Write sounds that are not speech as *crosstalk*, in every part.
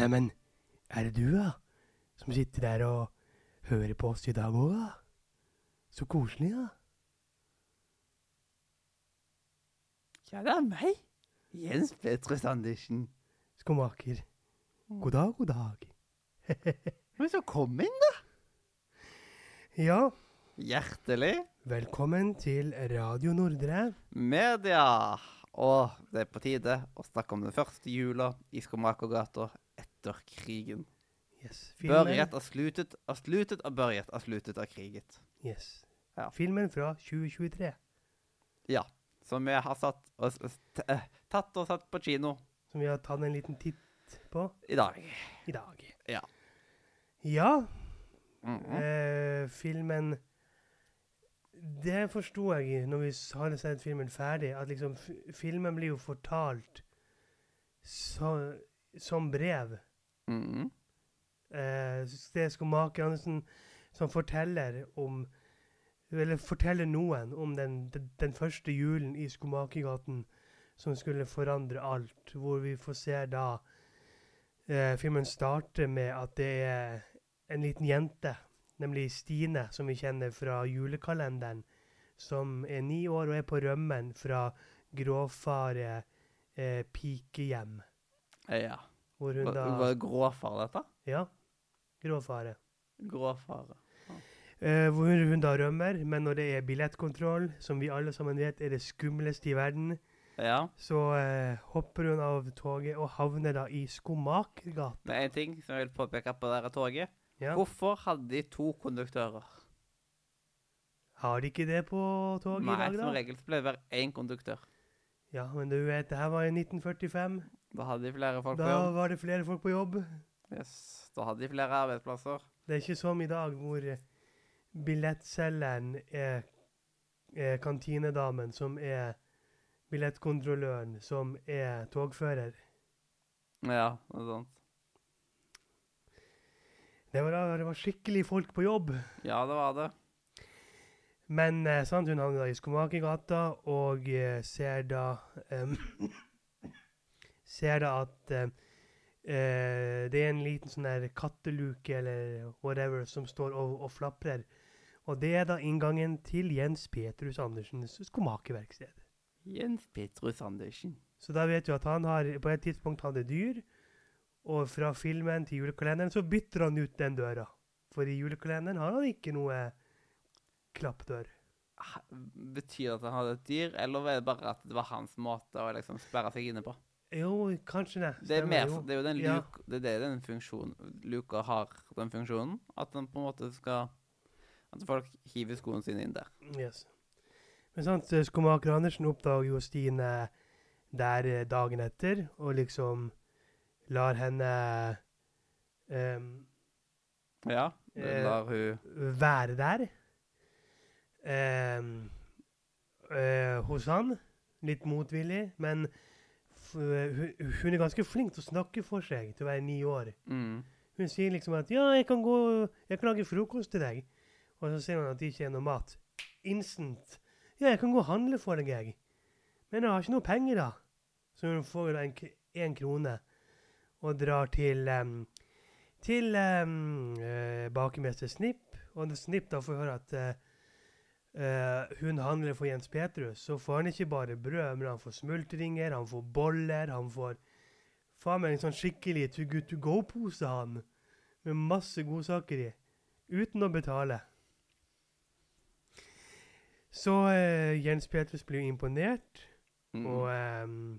Neimen, er det du, da? Som sitter der og hører på oss i dag òg, da? Så koselig, da. Ja, det er meg. Jens Petrus Andersen. Skomaker. God dag, god dag. *laughs* Men så kom inn, da. Ja, Hjertelig. velkommen til Radio Nordre. Media. Og det er på tide å snakke om den første jula i Skomakergata etter krigen. Yes. Børjet er slutet, er slutet og børjet er slutet av kriget. yes. Ja. Filmen fra 2023, Ja. Som vi har satt og, s- t eh, tatt og satt på kino som vi har tatt en liten titt på i dag. i dag. Ja. Ja, Mhm. eh, filmen Det forsto jeg når vi hadde sett filmen ferdig, at liksom filmen blir jo fortalt så, som brev. Mhm. Eh, er Skomaker Andersen som forteller om Eller forteller noen om den, den, den første julen i Skomakergaten som skulle forandre alt. Hvor vi får se da eh, Filmen starter med at det er en liten jente, nemlig Stine, som vi kjenner fra julekalenderen, som er ni år og er på rømmen fra gråfare eh, pikehjem. Ja. Hvor hun da var det gråfar, dette? Ja. Gråfare. Gråfare. Uh, hvor hun, da rømmer, men når det er billettkontroll, som vi alle sammen vet er det skumleste i verden, Ja. så uh, hopper hun av toget og havner da i Skomakergata. Det er en ting som jeg vil påpeke på dette toget. Ja. Hvorfor hadde de to konduktører? Har de ikke det på toget Nei, i dag, da? Nei, som regel så ble det bare én konduktør. Ja, men du vet, det her var i 1945. Da hadde de flere folk på Da jobb. var det flere folk på jobb. Yes. Da hadde de flere arbeidsplasser. Det er ikke som i dag, hvor eh, billettselgeren er, er kantinedamen, som er billettkontrolløren, som er togfører. Ja, det er sant. Det var, det var skikkelig folk på jobb. Ja, det var det. Men eh, sant, hun havner i Skomakergata og eh, ser da em, *laughs* Ser da at eh, eh, det er en liten sånn der katteluke eller whatever som står og, og flaprer. Og det er da inngangen til Jens Petrus Andersens skomakerverksted. Jens Petrus Andersen. Så da vet du at han har på et tidspunkt hadde dyr, og fra filmen til julekalenderen så bytter han ut den døra. For i julekalenderen har han ikke noe klappdør. Betyr det at han hadde et dyr, eller var det bare at det var hans måte å liksom sperre seg inne på? Jo, kanskje det. Det er, mer, jo. det er jo den Ja. luk, det er den funksjonen Luka har den funksjonen. At den på en måte skal At folk hiver skoene sine inn der. Yes. Men sant, skomaker Andersen oppdager jo Stine der eh, dagen etter, og liksom lar henne um, Ja. Eh, lar hun være der. Um, uh, hos han. Litt motvillig, men hun, hun er ganske flink til å snakke for seg til å være ni år. mm, Hun sier liksom at 'ja, jeg kan gå Jeg kan lage frokost til deg'. Og så sier hun at det ikke er noe mat. Instant. 'Ja, jeg kan gå og handle for deg, jeg'. Men jeg har ikke noe penger, da. Så hun får én en, krone og drar til um, til um, bakemester Snipp. Og Snipp da får høre at eh, eh, hun handler for Jens Petrus, så får han ikke bare brød, men han får smultringer, han får boller, han får faen meg en sånn skikkelig to good to go-pose, han. Med masse godsaker i. Uten å betale. Så eh, Jens Petrus blir imponert, mm. og ehm,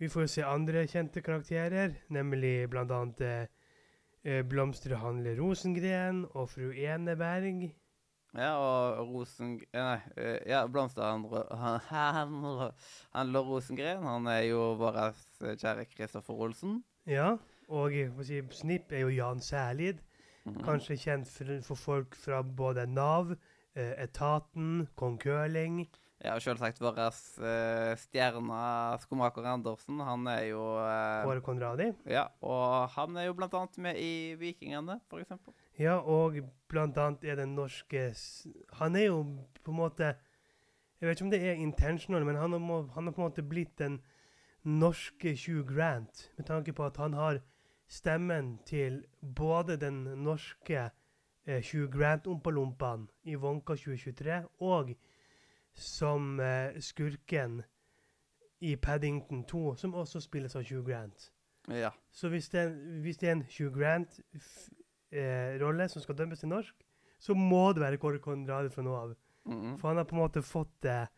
vi får se andre kjente karakterer, nemlig blant annet eh, eh, blomsterhandler Rosengren og fru Eneberg. Ja, og Rosen... eh, Nei, eh, ja, Blomster han, *laughs* han, Handler Rosengren. Han er jo vår kjære Kristoffer Olsen. Ja, og si, Snipp er jo Jan Særlid. Mhm. Kanskje kjent for, for folk fra både Nav, eh, Etaten, Kong Køling. Ja, og selvsagt vår uh, stjerne skomaker Andersen. Han er jo eh, Kåre Konradi. Ja, og han er jo blant annet med i Vikingene, eksempel. Ja, og blant annet er den norske Han er jo på en måte Jeg vet ikke om det er intentional, men han har, han har på en måte blitt den norske Hugh Grant, med tanke på at han har stemmen til både den norske eh, Hugh Grant-ompalompaen i Wonka 2023 og som eh, skurken i Paddington 2, som også spilles av Hugh Grant. Ja. Så hvis det, hvis det er en Hugh Grant-rolle som skal dømmes til norsk, så må det være Kåre Konradi fra nå av. Mm. For han har på en måte fått det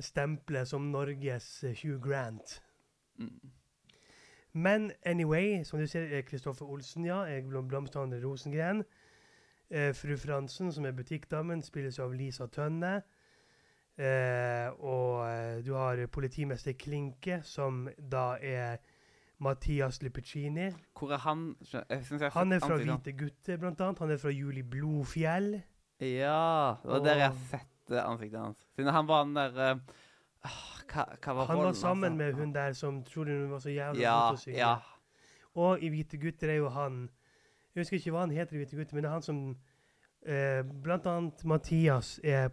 stempelet som Norges eh, Hugh Grant. Mm. Men anyway, som du ser, er Kristoffer Olsen, ja. Jeg Blom- Blomsterhandler Rosengren. Eh, Fru Fransen, som er butikkdamen, spilles av Lisa Tønne. Eh, og eh, du har politimester Klinke, som da er Mathias Lupicini. Hvor er han? Jeg Han er fra ansiktet. Hvite gutter, blant annet. Han er fra Juli Blodfjell. Ja, det var der jeg har sett ansiktet hans. Siden han var den der ah, hva, hva var Han var sammen altså? med hun der som trodde hun var så jævla Ja, god til å synge. ja. Og i Hvite gutter er jo han Jeg husker ikke hva han heter i Hvite gutter, men det er han som uh, Blant annet Mathias er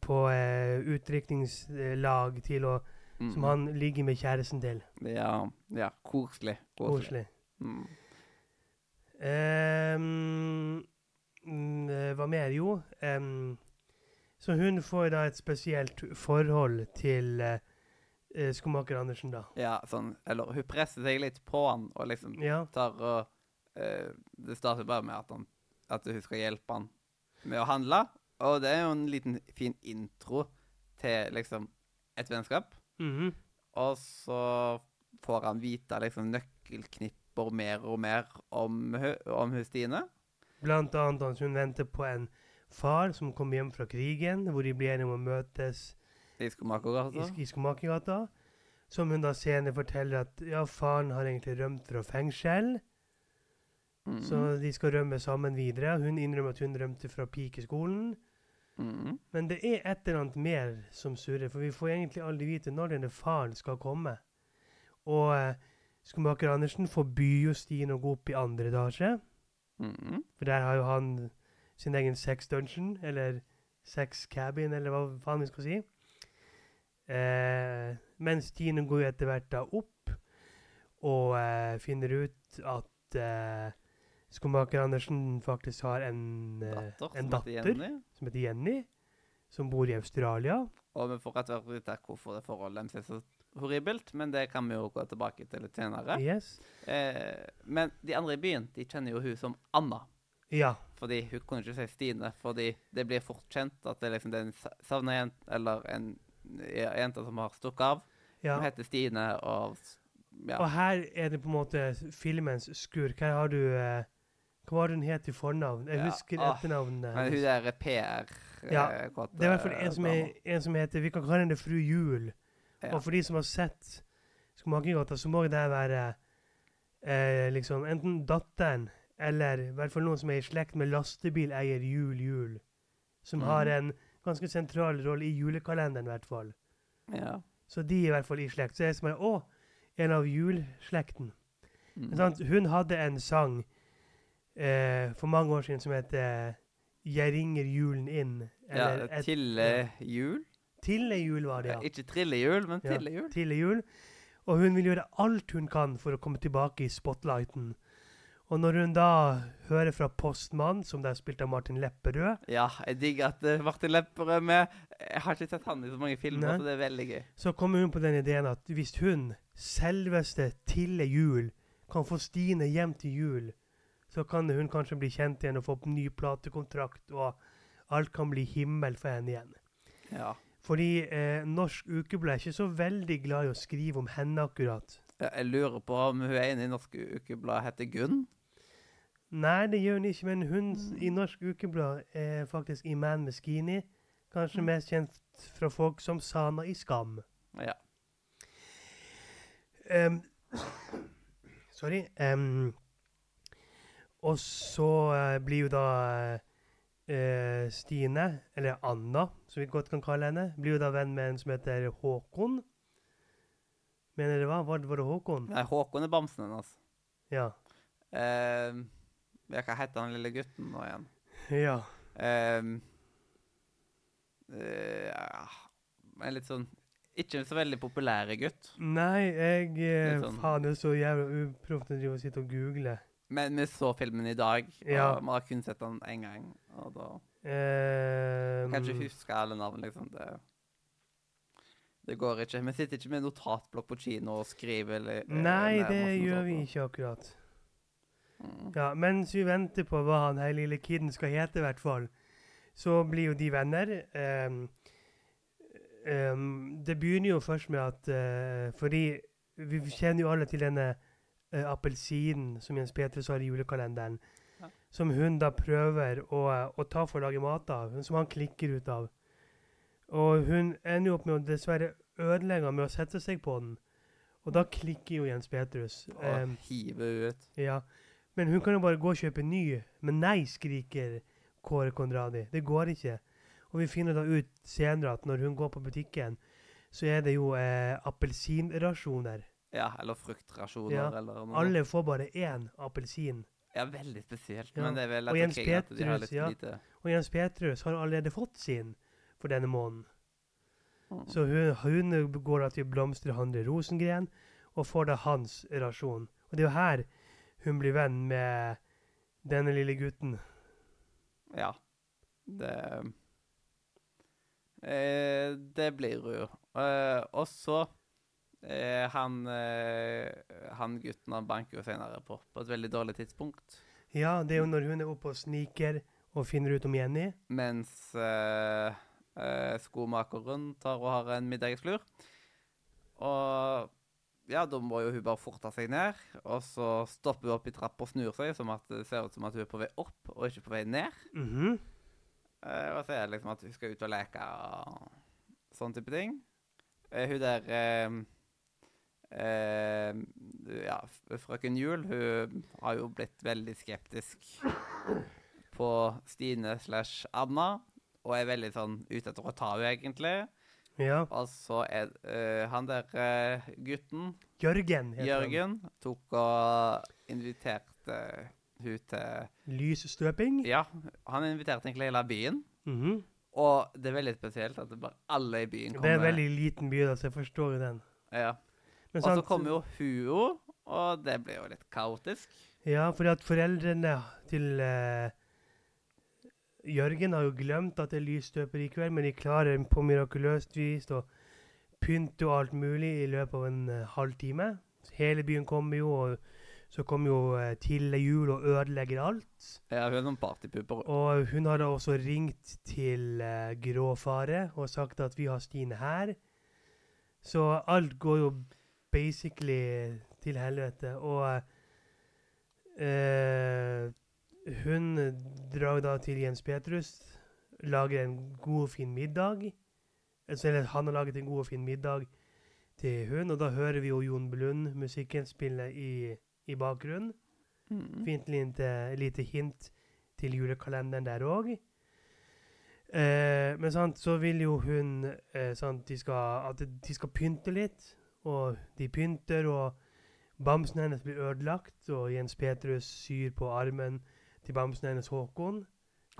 på eh, utdrikningslag til å Mm. Som han ligger med kjæresten til. Ja, ja. Koselig. Koselig. Mm. Eh, hva mer? Jo um, Så hun får da et spesielt forhold til uh, skomaker Andersen, da. Ja, sånn Eller hun presser seg litt på han og liksom Ja. tar og uh, Det starter bare med at, han, at hun skal hjelpe han med å handle. Og det er jo en liten fin intro til liksom et vennskap. mhm. Og så får han vite liksom nøkkelknipper mer og mer om, om hun Stine. Blant annet at hun venter på en far som kommer hjem fra krigen, hvor de blir enige om å møtes I Skomakergata. Som hun da senere forteller at ja, faren har egentlig rømt fra fengsel, Mhm. så de skal rømme sammen videre. Hun innrømmer at hun rømte fra pikeskolen. Mhm. Men det er et eller annet mer som surrer, for vi får egentlig aldri vite når denne faren skal komme. Og eh, skomaker Andersen forbyr jo Stine å gå opp i andre etasje. Mhm. For der har jo han sin egen sex dungeon, eller sex cabin, eller hva faen vi skal si. Eh, men Stine går jo etter hvert da opp, og eh, finner ut at eh, skomaker Andersen faktisk har en, eh, Datter, en som heter datter Jenny. som heter Jenny, som bor i Australia. Og vi får etter hvert vite hvorfor det forholdet deres er så horribelt, men det kan vi jo gå tilbake til litt senere. Yes. Eh, men de andre i byen de kjenner jo hun som Anna. Ja. Fordi hun kunne ikke si Stine, fordi det blir fort kjent at det liksom det er en sa- savna jente, eller en jente som har stukket av. ja. Som heter Stine, og ja. Og her er det på en måte filmens skurk. Her har du eh, Hva var det hun het i fornavn? Jeg Ja, husker ah, etternavnet. Men hun der PR Ja, eh, kåte Det er i hvert fall en som, er, en som heter Vi kan kalle henne Fru Jul. ja. Og for de som har sett Skomakergata, så må det være eh, liksom enten datteren eller i hvert fall noen som er i slekt med lastebileier Jul Jul. Som mm. har en ganske sentral rolle i julekalenderen, i hvert fall. ja. Så de er i hvert fall i slekt. Så jeg som er, å, en av julslekten. Mm. Hun hadde en sang eh, for mange år siden som heter 'Jeg ringer julen inn'. ja, et- Tille jul? Tille jul var det, Ja. ja. Ikke trillejul, men Ja. Tille jul. Tille jul. Og hun vil gjøre alt hun kan for å komme tilbake i spotlighten. Og når hun da hører fra Postmann, som der er spilt av Martin Lepperød, Ja, jeg digger at eh, Martin Lepperød er med. Jeg har ikke sett han i så mange filmer, Nei. så det er veldig gøy. så kommer hun på den ideen at hvis hun, selveste Tille Jul, kan få Stine hjem til jul, så kan hun kanskje bli kjent igjen og få opp ny platekontrakt, og alt kan bli himmel for henne igjen. Ja. Fordi eh, Norsk Ukeblad er ikke så veldig glad i å skrive om henne akkurat. Jeg lurer på om hun inne i Norsk Ukeblad heter Gunn? Nei, det gjør hun ikke, men hun i Norsk Ukeblad er faktisk Iman Meskini. Kanskje Mm. mest kjent fra folk som Sana i Skam. Ja. Um, *coughs* sorry. em, og så eh, blir jo da eh, Stine, eller Anna, som vi godt kan kalle henne, blir jo da venn med en som heter Håkon. Mener du hva? Var det, var det Håkon? Nei, Håkon er bamsen hennes. Ja. Eh, ja, hva heter han lille gutten nå igjen? *laughs* Ja. Eh, eh, en litt sånn ikke så veldig populær gutt. Nei, jeg eh, sånn- Faen, det er så jævla uproft å drive og sitte og google. Men vi så filmen i dag, og Ja. vi har kun sett den én gang. Og da um, kan ikke huske alle navn, liksom. Det, det går ikke. Vi sitter ikke med notatblokk på kino og skriver eller eh, Nei, eller, det gjør vi ikke akkurat. Mm. Ja, Mens vi venter på hva han her lille kiden skal hete, i hvert fall, så blir jo de venner. Um, um, det begynner jo først med at uh, Fordi vi kjenner jo alle til denne uh, appelsinen som Jens Petrus har i julekalenderen. Ja. Som hun da prøver å, å ta for å lage mat av. Som han klikker ut av. Og hun ender jo opp med å dessverre ødelegge med å sette seg på den. Og da klikker jo Jens Petrus. Og Ehm, hive ut. ja, men hun kan jo bare gå og kjøpe ny. Men nei, skriker Kåre Konradi. Det går ikke. Og vi finner da ut senere at når hun går på butikken, så er det jo eh, appelsinrasjoner. Ja, eller fruktrasjoner, Ja, eller noe. Alle får bare én appelsin. Ja, veldig spesielt. Ja. Men det er vel Og Jens Petrus, ja. lite Og Jens Petrus har allerede fått sin for denne måneden. Mm. Så hun, hun går da til blomsterhandler Rosengren og får da hans rasjon. Og det er jo her hun blir venn med denne lille gutten. Ja. Det eh, Det blir hun jo. Eh, og så eh, han, eh, han gutten han banker jo senere på på et veldig dårlig tidspunkt. Ja, det er jo når hun er oppe og sniker og finner ut om Jenny. Mens eh, eh, skomakeren tar og har en middagslur. Og ja, da må jo hun bare forte seg ned. Og så stopper hun opp i trappa og snur seg, som at det ser ut som at hun er på vei opp og ikke på vei ned. Mhm. Eh, og så er det liksom at hun skal ut og leke og sånn type ting. Eh, hun der eh, Ja, frøken Jul, hun har jo blitt veldig skeptisk på Stine slash Anna. Og er veldig sånn ute etter å ta henne, egentlig. Ja. Og så er uh, han der uh, gutten, Jørgen heter Jørgen, tok og inviterte hun til. Lysstøping. Ja, han inviterte egentlig hele byen. Mhm. Og det er veldig spesielt at det bare alle i byen Det er en veldig liten by, da, så jeg forstår jo den. Ja. Og så kommer jo Huo, og det blir jo litt kaotisk. Ja, fordi at foreldrene til uh, Jørgen har jo glemt at det er lysstøper i kveld, men de klarer på mirakuløst vis å pynte og alt mulig i løpet av en uh, halvtime. Hele byen kommer jo, og så kommer jo uh, Tille Jul og ødelegger alt. Ja, hun er noen partypupper. Og hun har da også ringt til uh, Gråfare og sagt at vi har Stine her. Så alt går jo basically til helvete. Og eh, hun drar da til Jens Petrus, lager en god og fin middag. Altså, eller han har laget en god og fin middag til hun, og da hører vi jo Jon Blund, musikken, spille i, i bakgrunnen. Mm. Fint lite, lite hint til julekalenderen der òg. Eh, men sant, så vil jo hun eh, sant, de skal, at de skal pynte litt. Og de pynter, og bamsen hennes blir ødelagt. Og Jens Petrus syr på armen til bamsen hennes Håkon.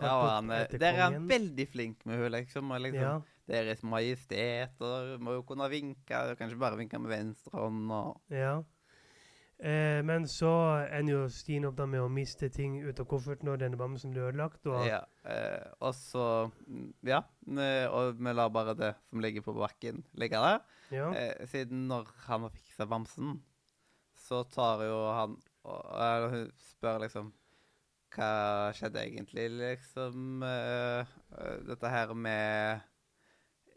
Ja, han, Etter der er han veldig flink med henne, liksom. Og liksom Ja, Deres Majestet, og må jo kunne vinke. kanskje kan bare vinke med venstre hånd og ja. Eh, men så ender jo Stine opp da med å miste ting ut av kofferten når denne bamsen blir ødelagt. Og, Ja. Eh, og så mm, Ja. Og vi lar bare det som ligger på bakken, ligge der. Ja. Eh, siden når han har fiksa bamsen, så tar jo han og hun spør liksom Hva skjedde egentlig, liksom? eh, eh, dette her med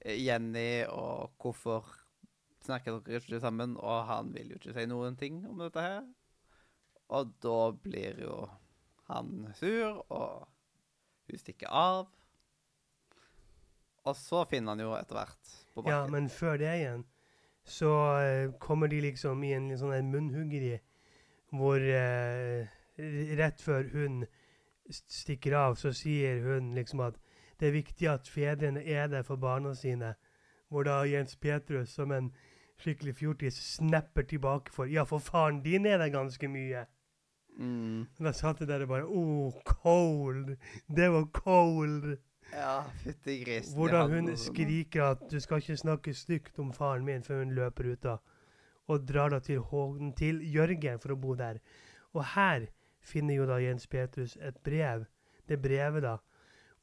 Jenny, og hvorfor snakker dere ikke sammen? Og han vil jo ikke si noen ting om dette her. Og da blir jo han sur, og hun stikker av. Og så finner han jo etter hvert på bakken. Ja, men før det igjen, så uh, kommer de liksom i en sånn munnhuggeri, hvor uh, rett før hun stikker av, så sier hun liksom at det er viktig at fedrene er der for barna sine. Hvor da Jens Petrus, som en skikkelig fjortis, snapper tilbake for Ja, for faren din er der ganske mye. Mm. Da satt jeg der og bare Oh, cold! Det var cold! Ja, fytti grisen. Hvordan hun skriker at 'du skal ikke snakke stygt om faren min' før hun løper ut da. Og drar da til, Hågen, til Jørgen for å bo der. Og her finner jo da Jens Petrus et brev. Det brevet da,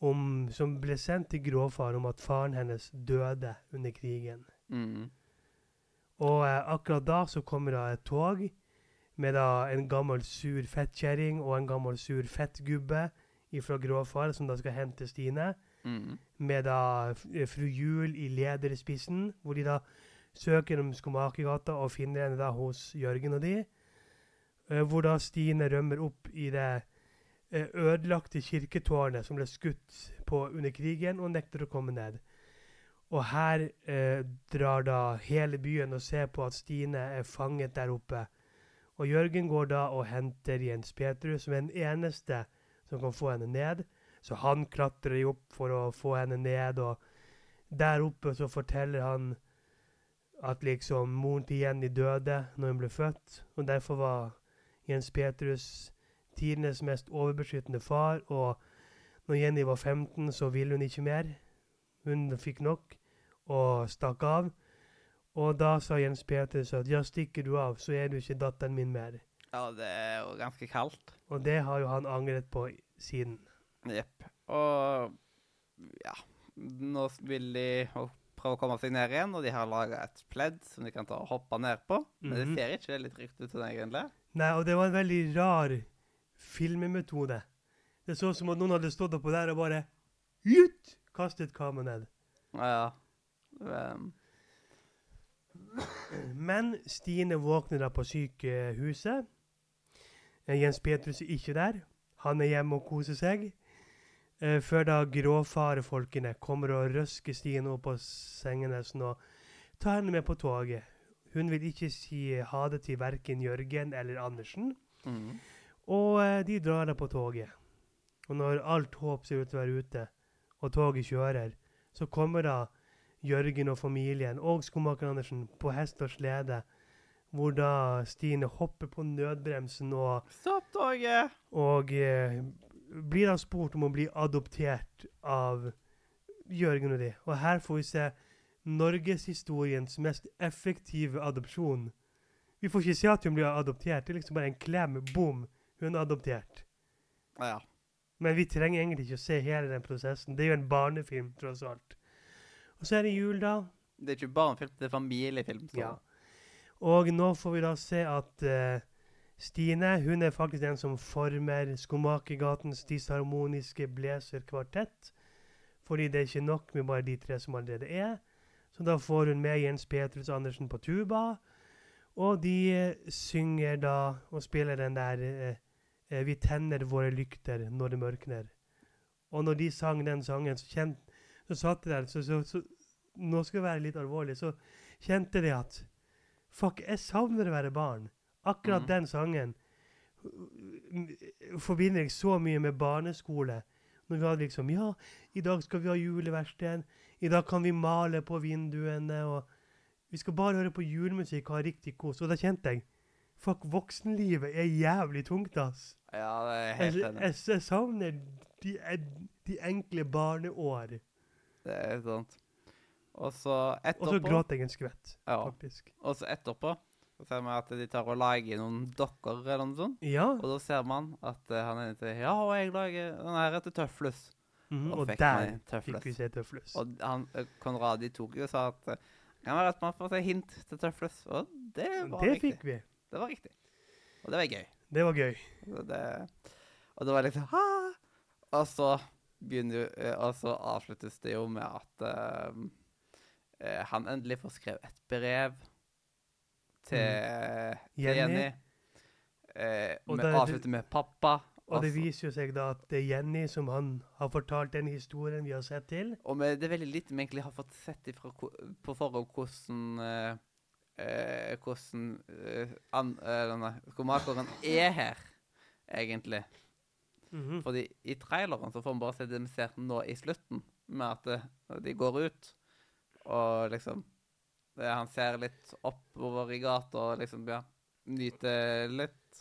om, som ble sendt til gråfar om at faren hennes døde under krigen. Mm. Og eh, akkurat da så kommer da et tog med da en gammel sur fettkjerring og en gammel sur fettgubbe fra gråfar, som da skal hente Stine. Mm. med da eh, fru Jul i lederspissen, hvor de da søker om Skomakergata og finner henne da hos Jørgen og de. eh, Hvor da Stine rømmer opp i det eh, ødelagte kirketårnet som ble skutt på under krigen, og nekter å komme ned. Og her eh, drar da hele byen og ser på at Stine er fanget der oppe. Og Jørgen går da og henter Jens Petrus, som er den eneste som kan få henne ned. Så han klatrer jo opp for å få henne ned, og der oppe så forteller han at liksom moren til Jenny døde når hun ble født, og derfor var Jens Petrus tidenes mest overbeskyttende far, og når Jenny var 15, så ville hun ikke mer. Hun fikk nok og stakk av. Og da sa Jens Petrus at ja, stikker du av, så er du ikke datteren min mer. Ja, det er jo ganske kaldt. Og det har jo han angret på siden. Jepp. Og ja Nå vil de prøve å komme seg ned igjen, og de har laga et pledd som de kan ta og hoppe ned på. Men det Mhm. ser ikke veldig trygt ut sånn egentlig. Nei, og det var en veldig rar filmmetode. Det så ut som at noen hadde stått oppå der og bare Jut! Kastet kameraet ned. Ja, ja. Um, Men Stine våkner da på sykehuset. Eh, Jens Petrus er ikke der. Han er hjemme og koser seg. Eh, før da gråfarefolkene kommer og røsker Stine opp på sengen hennes og tar henne med på toget. Hun vil ikke si ha det til verken Jørgen eller Andersen. mm. Og eh, de drar da på toget. Og når alt håp ser ut til å være ute, og toget kjører, så kommer da Jørgen og familien og skomaker Andersen på hest og slede, hvor da Stine hopper på nødbremsen og, Stopp toget! og eh, blir da spurt om å bli adoptert av Jørgen og de. Og her får vi se norgeshistoriens mest effektive adopsjon. Vi får ikke se at hun blir adoptert. Det er liksom bare en klem, bom, hun er adoptert. Ja. Men vi trenger egentlig ikke å se hele den prosessen. Det er jo en barnefilm, tross alt. Og så er det jul, da. Det er ikke barnefilm, det er familiefilm. Så. Ja. Og nå får vi da se at uh, Stine hun er faktisk den som former Skomakergatens disharmoniske blazerkvartett. Fordi det er ikke nok med bare de tre som allerede er. Så da får hun med Jens Petrus Andersen på tuba. Og de eh, synger da og spiller den der eh, 'Vi tenner våre lykter når det mørkner'. Og når de sang den sangen, så, kjent, så satt de der så, så, så Nå skal jeg være litt alvorlig. Så kjente de at Fuck, jeg savner å være barn. Akkurat mm. den sangen uh, forbinder jeg så mye med barneskole. Når vi hadde liksom Ja, i dag skal vi ha juleverksted. I dag kan vi male på vinduene. og Vi skal bare høre på julemusikk og ha riktig kos. Og da kjente jeg Fuck, voksenlivet er jævlig tungt, ass. Ja, det er helt helt jeg, enig. jeg savner de, de enkle barneår. Det er sant. Og så etterpå... Og så gråter jeg en skvett, Ja. faktisk. Og så etterpå så ser vi at de tar og lager noen dokker eller noe sånt. Ja. Og da ser man at eh, han er til Ja, og jeg lager den her etter Tøflus. Mm, Og og fikk der Tøflus. fikk vi se Tøflus. Og han, eh, Konradi tok jo og sa at eh, kan være at man får se hint til Tøflus. Og det var Det riktig. fikk vi. Det var riktig. Og det var gøy. Det var gøy. Og det, og det var liksom ha! Og så begynner jo eh, Og så avsluttes det jo med at eh, eh, han endelig får skrevet et brev til, mm. Jenny. Jenny. Eh, Og med, avslutter med pappa. Og det viser jo seg da at det er Jenny som han har fortalt den historien vi har sett til. Og med, det er veldig lite vi egentlig har fått sett ifra, på forhånd hvordan eh, eh, Hvordan eh, an, eh, denne skomakeren er her, egentlig. Mhm. Fordi i traileren så får vi bare se det vi ser nå i slutten, med at eh, de går ut, og liksom Han ser litt oppover i gata og liksom, ja, nyter litt.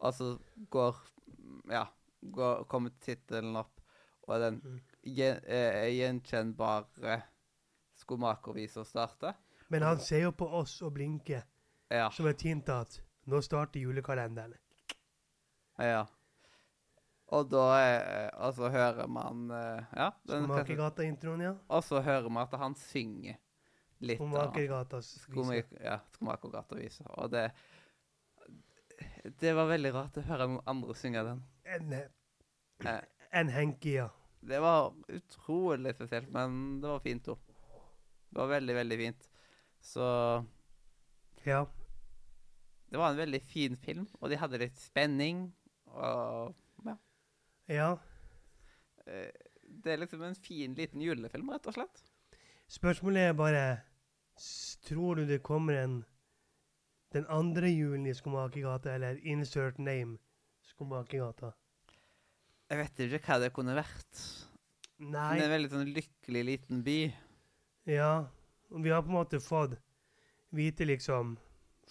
Og så går Ja, går, kommer tittelen opp, og den Mhm. gjen, eh, gjenkjennbare skomakervisa starter. Men han ser jo på oss og blinker, Ja. som et hint at nå starter julekalenderen. ja. Og da eh, Og så hører man eh, Ja. Skomakergata-introen, ja. Og så hører man at han synger litt. Skomakergatas vise. Ja, Skomakergata-vise. Og det Det var veldig rart å høre noen andre synge den. En, Eh, en Henki, ja. Det var utrolig spesielt, men det var fint òg. Det var veldig, veldig fint. Så Ja. det var en veldig fin film, og de hadde litt spenning. Og ja. eh, Det er liksom en fin, liten julefilm, rett og slett. Spørsmålet er bare Tror du det kommer en den andre julen i Skomakergata, eller insert name Skomakergata? Jeg vet ikke hva det kunne vært. Nei. Det er en veldig sånn lykkelig liten by. Ja. Og vi har på en måte fått vite liksom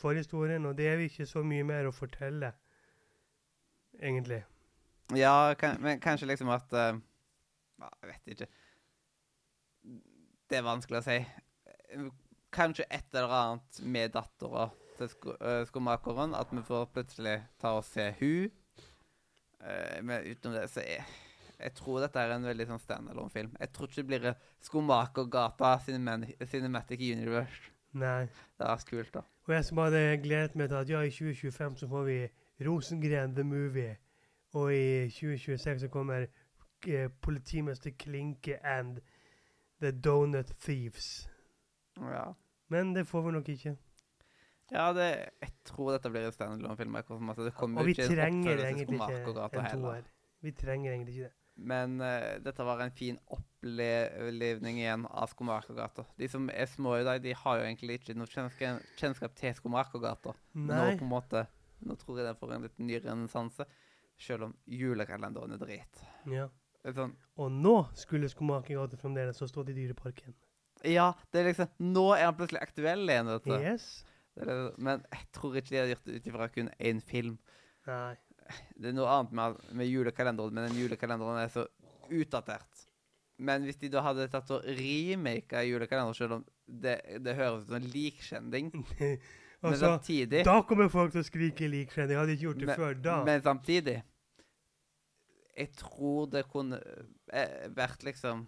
forhistorien, og det er jo ikke så mye mer å fortelle, egentlig. Ja, kan, men kanskje liksom at uh, Jeg vet ikke. Det er vanskelig å si. Kanskje et eller annet med dattera til sko uh, skomakeren. At vi får plutselig ta og se hun. Uh, men utenom det, så er jeg tror dette er en veldig sånn standalone-film. Jeg tror ikke det blir Skomakergata Cinematic Universe. Nei. Det er kult, da. Og jeg som hadde gledet meg til at ja, i 2025 så får vi Rosengren The Movie, og i 2026 så kommer eh, Politimester Klinke and The Donut Thieves. Ja. Men det får vi nok ikke. Ja, det, jeg tror dette blir en standalone-film. akkurat Det kommer jo ikke trenger egentlig ikke en heller. toer. Vi trenger egentlig ikke det. Men uh, dette var en fin opplevning igjen av Skomakergata. De som er små i dag, de har jo egentlig ikke noe kjennskap, kjennskap til Skomakergata. Nå på en måte, nå tror jeg den får en litt ny renessanse, selv om julekalenderen er drit. Ja. Sånn, Og nå skulle Skomakergata fremdeles ha stått i Dyreparken. ja, det er liksom, nå er han plutselig aktuell igjen, vet du. Yes. Det er, men jeg tror ikke de har gjort det ut ifra kun én film. Nei. Det er noe annet med, med julekalenderen, men den julekalenderen er så utdatert. Men hvis de da hadde tatt og remaka julekalenderen, selv om det, det høres ut som en likkjending *laughs* Men altså, samtidig da kommer folk til å skrike likkjending. Hadde ikke gjort det Men- før da. Men samtidig Jeg tror det kunne eh, vært liksom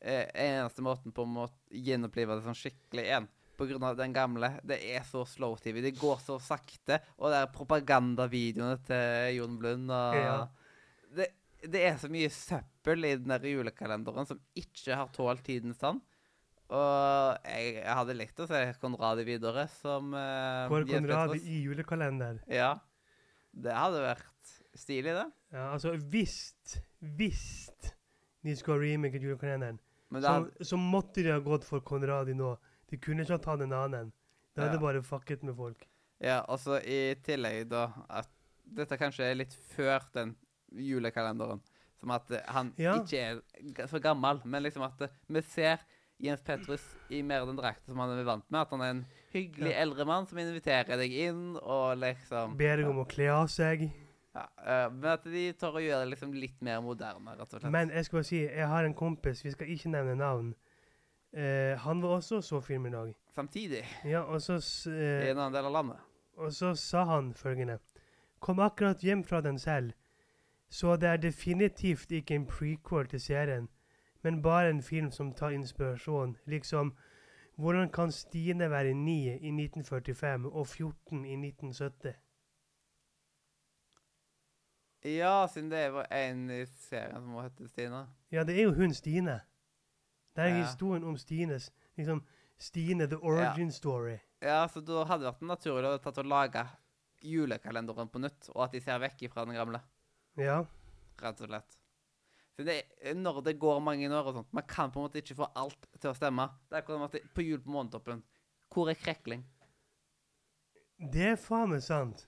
eh, Eneste måten på å gjenopplive det sånn skikkelig igjen. Av den gamle. Det er så slow-TV. Det går så sakte. Og det er propagandavideoene til Jon Blund og Ja. det, det er så mye søppel i den der julekalenderen som ikke har tålt tidens tann. Og jeg, jeg hadde likt å se Konradi videre som uh, Kåre Konrad i julekalender. ja. Det hadde vært stilig, det. Ja, altså, hvis Hvis de ha remake julekalenderen, så, så måtte de ha gått for Konradi nå. De kunne ikke ha tatt en annen. Det hadde Ja. bare fucket med folk. ja, altså i tillegg da at dette kanskje er litt før den julekalenderen. Som at eh, han Ja. ikke er så gammel, men liksom at eh, vi ser Jens Petrus i mer den drakta som han er vant med. At han er en hyggelig Ja. eldre mann som inviterer deg inn, og liksom Ber deg om å kle av seg. Ja, eh, Men at de tør å gjøre det liksom litt mer moderne, rett og slett. Men jeg skal bare si, jeg har en kompis, vi skal ikke nevne navn. Eh, han var også så film i dag. Samtidig, Ja, og så, Uh, i en annen del av landet. og så sa han følgende. Kom akkurat hjem fra den selv. Så det er definitivt ikke en prequel til serien, men bare en film som tar inspirasjon. Liksom, hvordan kan Stine være 9 i 1945 og 14 i 1970? Ja, siden det var en i serien som hette Stina. Ja, det er jo hun Stine. Det er Ja. historien om Stines, liksom, Stine, the origin story. Ja, så da hadde det vært naturlig å tatt og lage julekalenderen på nytt, og at de ser vekk fra den gamle, Ja. rett og slett. Så det, er- når det går mange år og sånt, man kan på en måte ikke få alt til å stemme. Det er akkurat som på jul på månetoppen, hvor er krekling? Det er faen meg sant.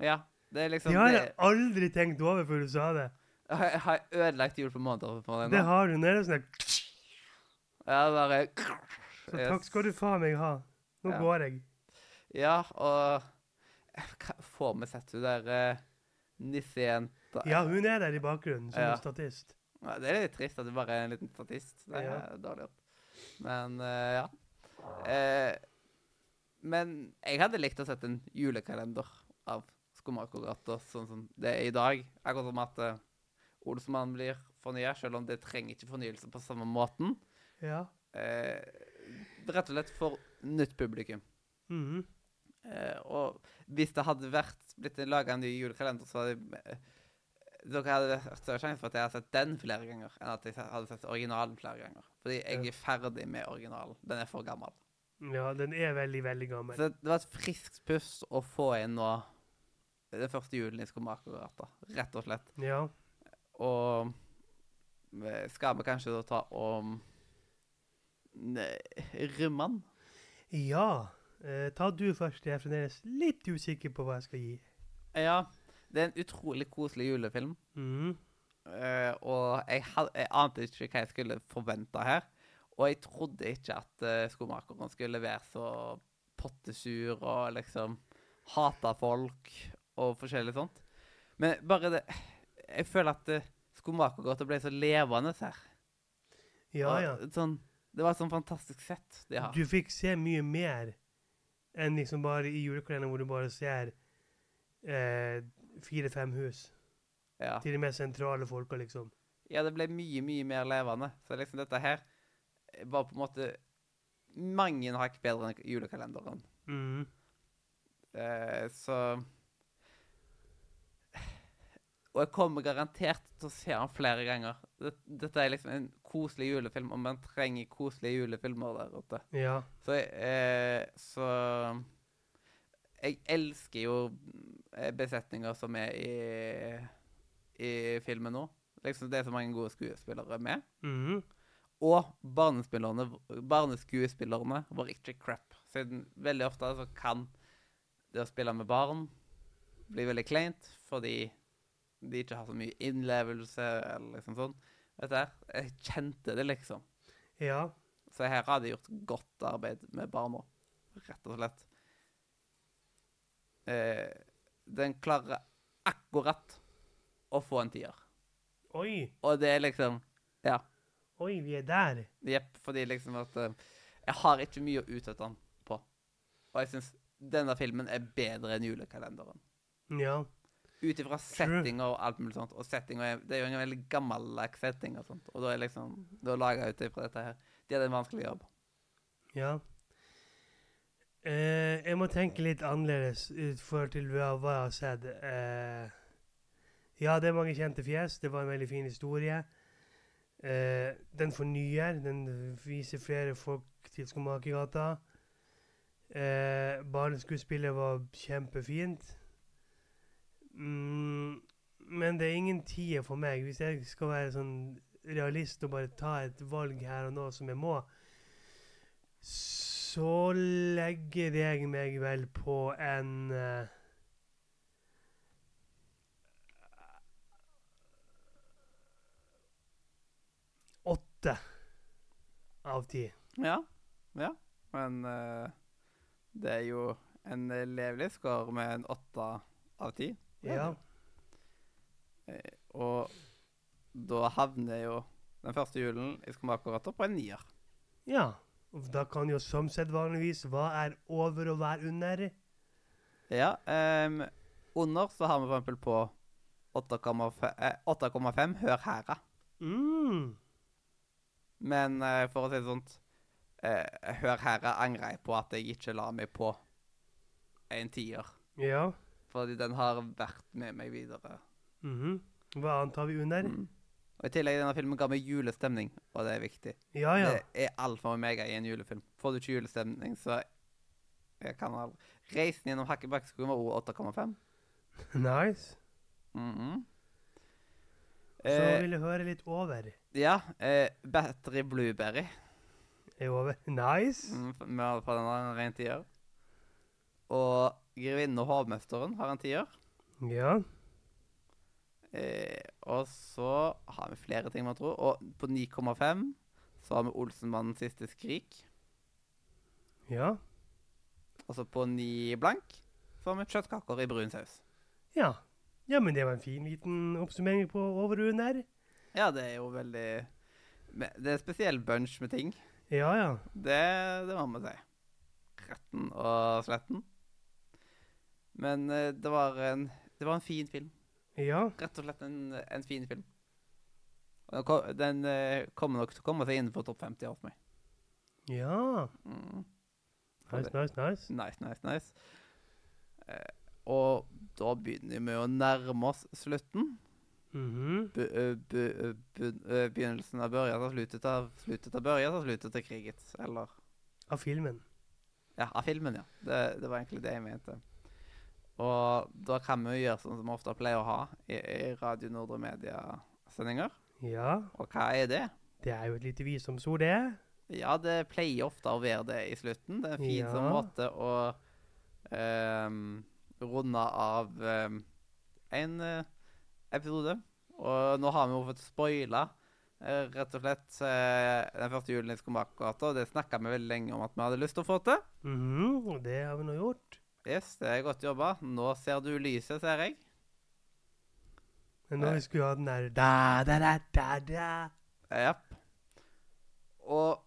Ja, det er liksom Det har det, jeg aldri tenkt over før du sa det. Jeg har ødelagt jul på måneder. for deg Det nå. har du. Er sånn der. Ja, bare Så takk skal du faen meg ha. Nå Ja. går jeg. Ja, og Hva- Får vi sett hun der uh, nissejenta Ja, hun er der i bakgrunnen som Ja. statist. Ja, det er litt trist at du bare er en liten statist. Det er Ja. dårlig gjort. Men eh, ja. Eh, men jeg hadde likt å sett en julekalender av Skomakergata sånn som det er i dag. Akkurat som at uh, Olsmann blir fornya, selv om det trenger ikke fornyelse på samme måten. Ja. Uh, rett og slett for nytt publikum. Mm -hmm. uh, og hvis det hadde vært blitt laga en ny julekalender, så hadde eh, dere hadde større sjanse for at jeg hadde sett den flere ganger, enn at jeg hadde sett originalen flere ganger. Fordi jeg Ja. er ferdig med originalen. Den er for gammel. ja, den er veldig, veldig gammel. Så det var et friskt pust å få inn nå den første julen i Skomakergata, rett og slett. Ja. Og skal vi kanskje da ta om Nei, Ja. Eh, ta du først. Jeg er fremdeles litt usikker på hva jeg skal gi. Ja. Det er en utrolig koselig julefilm. Mm. Eh, og jeg, jeg ante ikke hva jeg skulle forvente her. Og jeg trodde ikke at uh, skomakeren skulle være så pottesur og liksom hate folk og forskjellig sånt. Men bare det Jeg føler at uh, skomakergata ble så levende her. Ja, Og ja. Sånn, det var et sånn fantastisk sett de har. Du fikk se mye mer enn liksom bare i julekalenderen hvor du bare ser eh, fire-fem hus. Ja. Til de mest sentrale folka, liksom. ja, det ble mye, mye mer levende. Så liksom dette her var på en måte mange hakk bedre enn julekalenderen. Mm. Eh, så Og jeg kommer garantert til å se den flere ganger. Dette, er liksom en koselig julefilm, og man trenger koselige julefilmer der ute. Ja. Så, eh, så Jeg elsker jo eh, besetninger som er i, i filmen nå. Liksom Det er så mange gode skuespillere med. Mhm. Og barneskuespillerne var ikke crap. Siden veldig ofte så kan det å spille med barn bli veldig kleint fordi de ikke har så mye innlevelse eller liksom sånn. Vet du, jeg kjente det, liksom. Ja. Så her har de gjort godt arbeid med barna, rett og slett. Eh, den klarer akkurat å få en tier. Oi. Og det er liksom Ja. Oi, vi er der. Jepp, fordi liksom at eh, Jeg har ikke mye å utsette den på. Og jeg syns denne filmen er bedre enn julekalenderen. Ja. Ut ifra setting og alt mulig sånt. Og setting er, det er jo en veldig gammeldags setting og sånt. Og da er liksom Da laga ut ifra dette her. De hadde en vanskelig jobb. Ja. Eh, jeg må tenke litt annerledes ut forhold til hva jeg har sett. Eh, ja, det er mange kjente fjes. Det var en veldig fin historie. Eh, den fornyer. Den viser flere folk til Skomakergata. Eh, barneskuespillet var kjempefint. Mm, men det er ingen tid for meg. Hvis jeg skal være sånn realist og bare ta et valg her og nå som jeg må, så legger jeg meg vel på en uh, Åtte av ti. Ja. Ja. Men uh, det er jo en levelig score med en åtte av ti. Ja. Eh, og da havner jo den første julen jeg skal akkurat opp på en nier. ja. Og da kan jo som sett vanligvis Hva er over og hva er under? Ja. Um, under så har vi for eksempel på 8,5 eh, 8,5 Hør hæra. Mm. Men uh, for å si det sånn uh, Hør hæra angrer jeg på at jeg ikke la meg på en tier. Ja. Fordi den har vært med meg videre. Mhm. Hva annet har vi under? Mm. Og I tillegg denne filmen ga meg julestemning, og det er viktig. Ja, ja. Det er alfa og omega i en julefilm. Får du ikke julestemning, så jeg kan aldri Reisen gjennom Hakkebakkeskogen var også 8,5. *laughs* Nice. Mhm. Så Eh, vil jeg høre litt over. ja. Eh, Battery Blueberry. Er over. *laughs* Nice. Mm, har på den rent i tier. Og Grevinnen og hovmesteren har en tier. Ja. Eh, og så har vi flere ting man tror. Og på 9,5 så har vi Olsenmannens siste skrik. Ja. Og så på 9 blank så har vi kjøttkaker i brun saus. Ja. Ja, men det var en fin liten oppsummering på over der. Ja, det er jo veldig Det er en spesiell bunch med ting. Ja, ja. Det, det må man si. Retten og sletten. Men eh, det var en Det var en fin film. Ja. Rett og slett en, en fin film. Og Den, den eh, kommer nok til å komme seg innenfor topp 50 av meg. Ja. Mm. Nice, nice, nice. Nice, nice, nice. Eh, og da begynner vi å nærme oss slutten. Mm -hmm. begynnelsen av børja til sluttet av sluttet av børja til sluttet til kriget. Eller Av filmen. Ja, av filmen, ja. Det, det var egentlig det jeg mente. Og da kan vi jo gjøre sånn som vi ofte pleier å ha i, i Radio Nordre Media-sendinger. Ja. Og hva er det? Det er jo et lite visdomsord, det. Ja, det pleier ofte å være det i slutten. Det er en fin Ja. sånn måte å um, runde av um, en uh, episode. Og nå har vi jo fått spoila eh, rett og slett eh, den første julen i Skomakergata, det snakka vi veldig lenge om at vi hadde lyst til å få til. Mhm. Og det har vi nå gjort. Yes, det er godt jobba. Nå ser du lyset, ser jeg. Men nå husker ha den der da, da, da, da, da. Ja. Og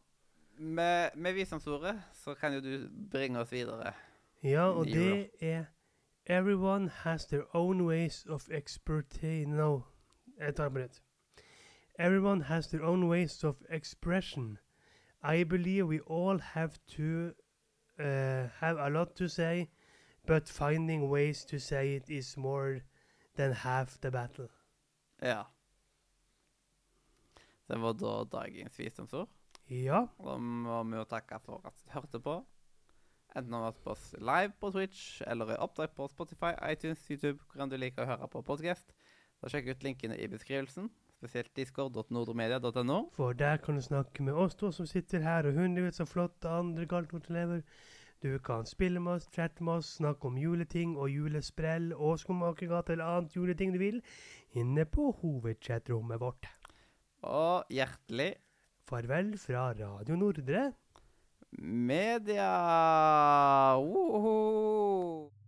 med, med visdomsordet så kan jo du bringe oss videre. Ja, og det er Everyone has their own ways of expertise No, jeg tar på nytt. Everyone has their own ways of expression. I believe we all have to uh, have a lot to say, but finding ways to say it is more than half the battle. Ja. Det var da dagens visdomsord. Ja, da må vi jo takke for at du hørte på. Enten om du har vært på oss live på Twitch eller i oppdrag på Spotify, iTunes, YouTube, hvor enn du liker å høre på podkast. Sjekk ut linkene i beskrivelsen, spesielt discord.nordromedia.no. for der kan du snakke med oss to som sitter her, og hundrevis av flotte andre galtkortelever. Du kan spille med oss, chatte med oss, snakke om juleting og julesprell og Skomakergata eller annet juleting du vil, inne på hovedchatrommet vårt. Og hjertelig Farvel fra Radio Nordre. media! Woho!